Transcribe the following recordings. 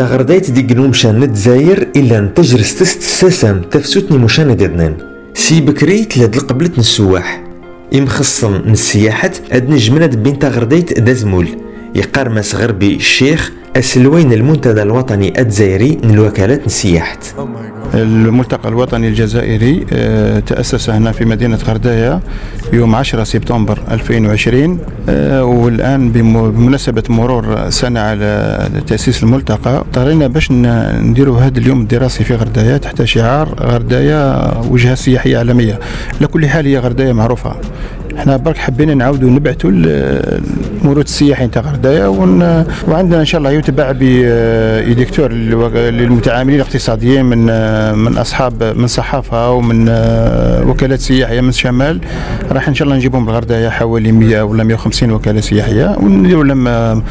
تغرديت دي قنوم شان الجزائر إلا تجرس تست ساسام تفسوتني مشان ديدنين سي بكري تلاد القبلة السواح يمخصم من السياحة أد نجمنا بين تغرديت دازمول يقار ماس غربي الشيخ أسلوين المنتدى الوطني الجزائري من الوكالات السياحة الملتقى الوطني الجزائري آه، تأسس هنا في مدينة غرداية يوم 10 سبتمبر 2020 آه، والآن بمناسبة مرور سنة على تأسيس الملتقى اضطرينا باش نديروا هذا اليوم الدراسي في غرداية تحت شعار غرداية وجهة سياحية عالمية. على كل حال هي غرداية معروفة. إحنا برك حبينا نعاودوا نبعثوا المورود السياحي نتاع غردايه وعندنا إن شاء الله يتبع بدكتور للمتعاملين الاقتصاديين من من أصحاب من صحافة ومن وكالات سياحية من الشمال. راح إن شاء الله نجيبهم لغردايه حوالي 100 ولا 150 وكالة سياحية ونديروا لهم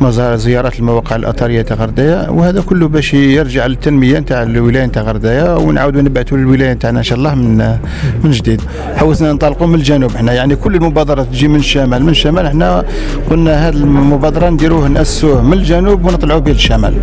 مزار زيارات المواقع الاثريه تاع غردايه وهذا كله باش يرجع للتنمية نتاع الولاية نتاع غردايه ونعاودوا نبعثوا للولاية نتاعنا إن شاء الله من من جديد. حوسنا ننطلقوا من الجنوب إحنا يعني كل المبادرات تجي من الشمال من الشمال إحنا قلنا هذه المبادرة نديروه ناسوه من الجنوب ونطلعوا به للشمال.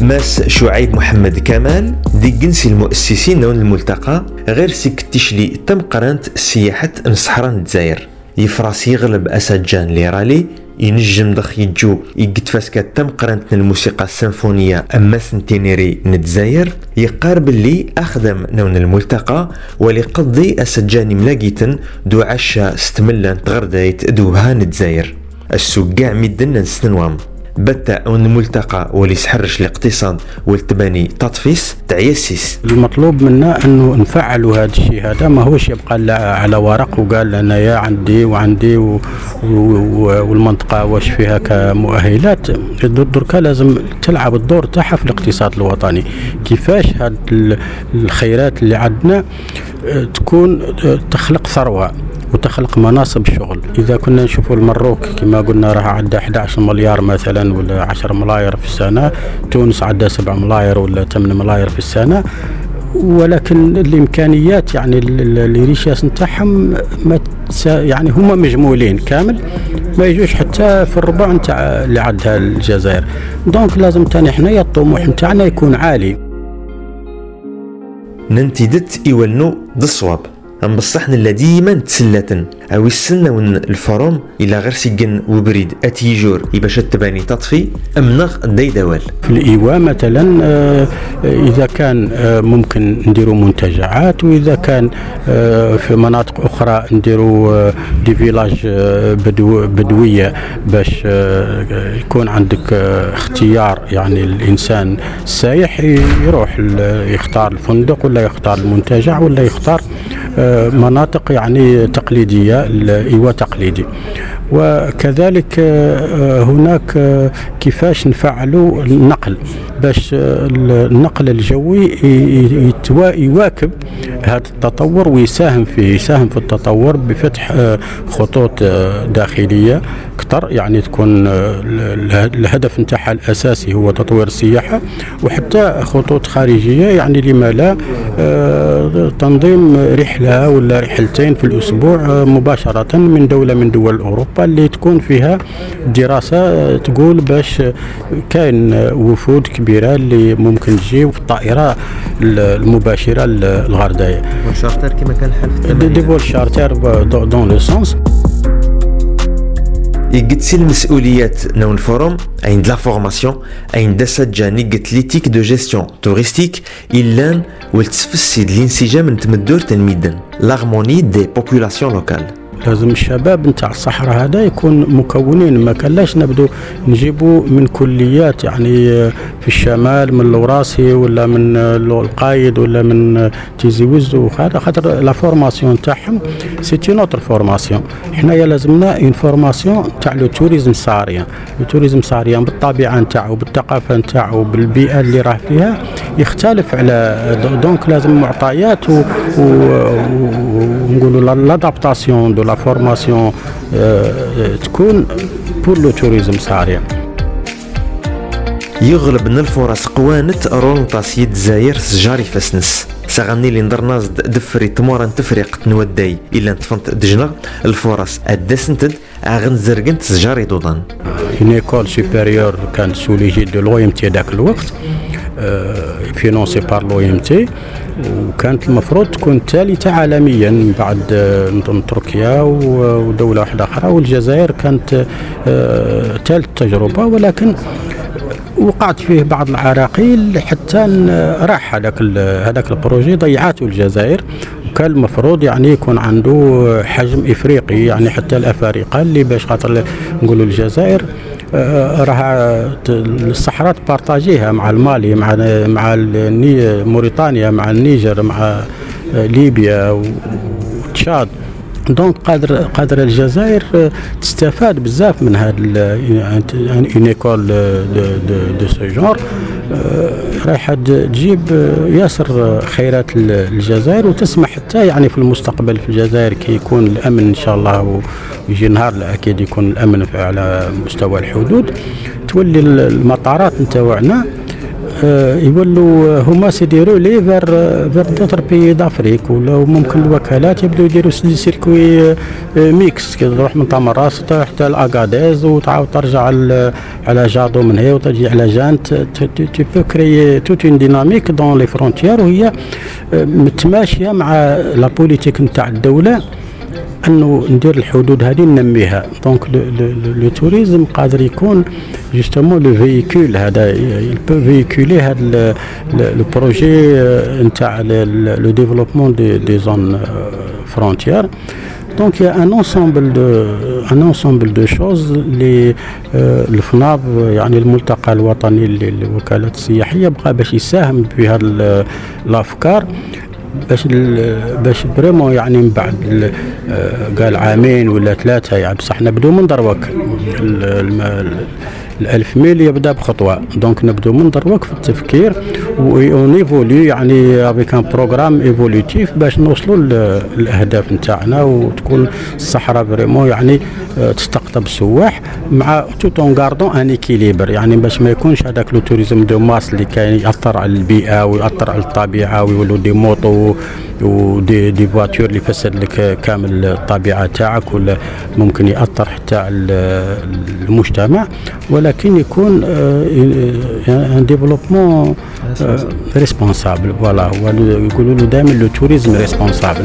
ماس شعيب محمد كمال دي جنس المؤسسين دون الملتقى غير سكتشلي تم قرانت سياحة نصحران الجزائر. يفراس يغلب أسد جان ليرالي ينجم دخ يجو فاسكا تم قرنت الموسيقى السيمفونية أما سنتينيري نتزاير يقارب اللي أخدم نون الملتقى ولقضي أسجاني ملاقيتن دو عشا ستملان تغردايت دوها نتزاير. السوق كاع ميدن نسنوام بتا أون الملتقى واللي سحرش الاقتصاد والتباني تطفيس تعيسيس المطلوب منا أنه نفعلوا هذا الشيء. هذا ما هوش يبقى على ورق وقال أنا يا عندي وعندي و... و... والمنطقة واش فيها كمؤهلات. دركا لازم تلعب الدور تاعها في الاقتصاد الوطني. كيفاش هاد الخيرات اللي عندنا آه، تكون آه، تخلق ثروة. وتخلق مناصب شغل. إذا كنا نشوفوا المروك كما قلنا راها عندها 11 مليار مثلا ولا 10 ملاير في السنة تونس عندها 7 ملاير ولا 8 ملاير في السنة. ولكن الإمكانيات يعني ال richesse نتاعهم ما يعني هما مجمولين كامل ما يجوش حتى في الربع نتاع اللي عندها الجزائر. donc لازم تاني حنايا الطموح نتاعنا يكون عالي. ننتدت ايولنو بالصواب أم بصحنا ديما تسلاتن أو السنة ون الفروم إلى غير سيجن وبريد أتيجور باش تباني تطفي؟ أم نغ دي دوال؟ في الإيواء مثلا آه، إذا كان آه، ممكن نديروا منتجعات وإذا كان آه، في مناطق أخرى نديروا دي فيلاج بدو بدوية باش يكون عندك اختيار. يعني الإنسان السايح يروح يختار الفندق ولا يختار المنتجع ولا يختار مناطق يعني تقليدية الإيواء تقليدي. وكذلك آه، هناك آه، كيفاش نفعلوا النقل. باش آه، النقل الجوي يواكب هذا التطور ويساهم فيه يساهم في التطور بفتح خطوط داخلية أكثر يعني تكون الهدف نتاعها الأساسي هو تطوير السياحة وحتى خطوط خارجية يعني لما لا تنظيم رحلة ولا رحلتين في الأسبوع مباشرة من دولة من دول أوروبا اللي تكون فيها دراسة تقول باش كاين وفود كبيرة اللي ممكن تجي في الطائرة المباشرة للغردايه والشارتر كما كان الحال في des vols charters dans le sens. يقتسي المسؤوليات نون ال forum عند لا فورماسيون عند سجا نيقت ليتيك دو جيستيون توريستيك إلان والتفسي الانسجام نتمدور تنميدن لاغموني دي بوبولاسيون لوكال. لازم الشباب نتاع الصحراء هذا يكون مكونين. ما كلاش نبدو نجيبوا من كليات يعني في الشمال من الوراسي ولا من القايد ولا من تيزي وزو. خاطر لا فورماسيون تاعهم سي اون اوتر فورماسيون حنايا لازمنا une formation تاع le tourisme saharien le tourisme saharien بالطبيعة نتاعو بالثقافة نتاعو بالبيئة اللي راه فيها يختلف على donc لازم معطيات ونقولوا l'adaptation de la formation تكون pour le tourisme saharien يغلب من الفرص قوانت رونطاس يد زاير سجاري فاسنس. ساغني اللي ندرناز دفري تمورا تفريق تنوداي إلا تفنت دجنا الفرص أدسنتد أغن زرقنت زجاري دودان une école supérieure كانت sous l'égide de l'OMT ذاك الوقت. financée par l'OMT وكانت المفروض تكون ثالثة عالميا بعد نظن تركيا ودولة واحدة أخرى والجزائر كانت ثالث تجربة ولكن وقعت فيه بعض العراقيل حتى راح هذاك هذاك ال projet ضيعته الجزائر. وكان المفروض يعني يكون عنده حجم إفريقي يعني حتى الأفارقة اللي باش خاطر نقولوا الجزائر. راه الصحراء تبارطاجيها مع المالي مع مع موريتانيا مع النيجر مع ليبيا وتشاد. donc قادر قادر الجزائر تستفاد بزاف من هذا une école de de ce genre رايحة تجيب ياسر خيرات الجزائر وتسمح حتى يعني في المستقبل في الجزائر كي يكون الأمن إن شاء الله ويجي نهار أكيد يكون الأمن على مستوى الحدود. تولي المطارات نتاوعنا يولوا هما سيديروا les vers vers d'autres pays d'Afrique ولا ممكن الوكالات يبداو يديروا circuits mixtes تروح من تمنراست حتى لأغاديز وتعاود ترجع على جادو من هي وتجي على جانت. tu peux créer toute une dynamique dans les frontières وهي متماشية مع la politique نتاع الدولة. أنه ندير الحدود هذه ننميها. donc le tourisme قادر يكون justement le véhicule هذا. il peut véhiculer هذا le projet نتاع le développement des des zones frontières donc un ensemble de un ensemble de choses اللي ال FNAAV يعني الملتقى الوطني للوكالات السياحية. بقى باش يساهم في هذه الأفكار. باش باش vraiment يعني من بعد قال عامين ولا ثلاثة يعني بصح نبدو من دروك الألف ميل يبدأ بخطوة. donc نبدو من دروك في التفكير. ون évoluer يعني avec un programme évolutif باش نوصلوا للأهداف نتاعنا وتكون الصحراء vraiment يعني تستقطب السواح مع tout en gardant un équilibre يعني باش ما يكونش هذاك le tourisme de masse اللي كاين يأثر على البيئة ويأثر على الطبيعة ويولوا des motos و des des voitures اللي يفسد لك كامل الطبيعة تاعك ولا ممكن يأثر حتى على المجتمع ولكن يكون un développement responsable voilà يقولوا له دائما le tourisme responsable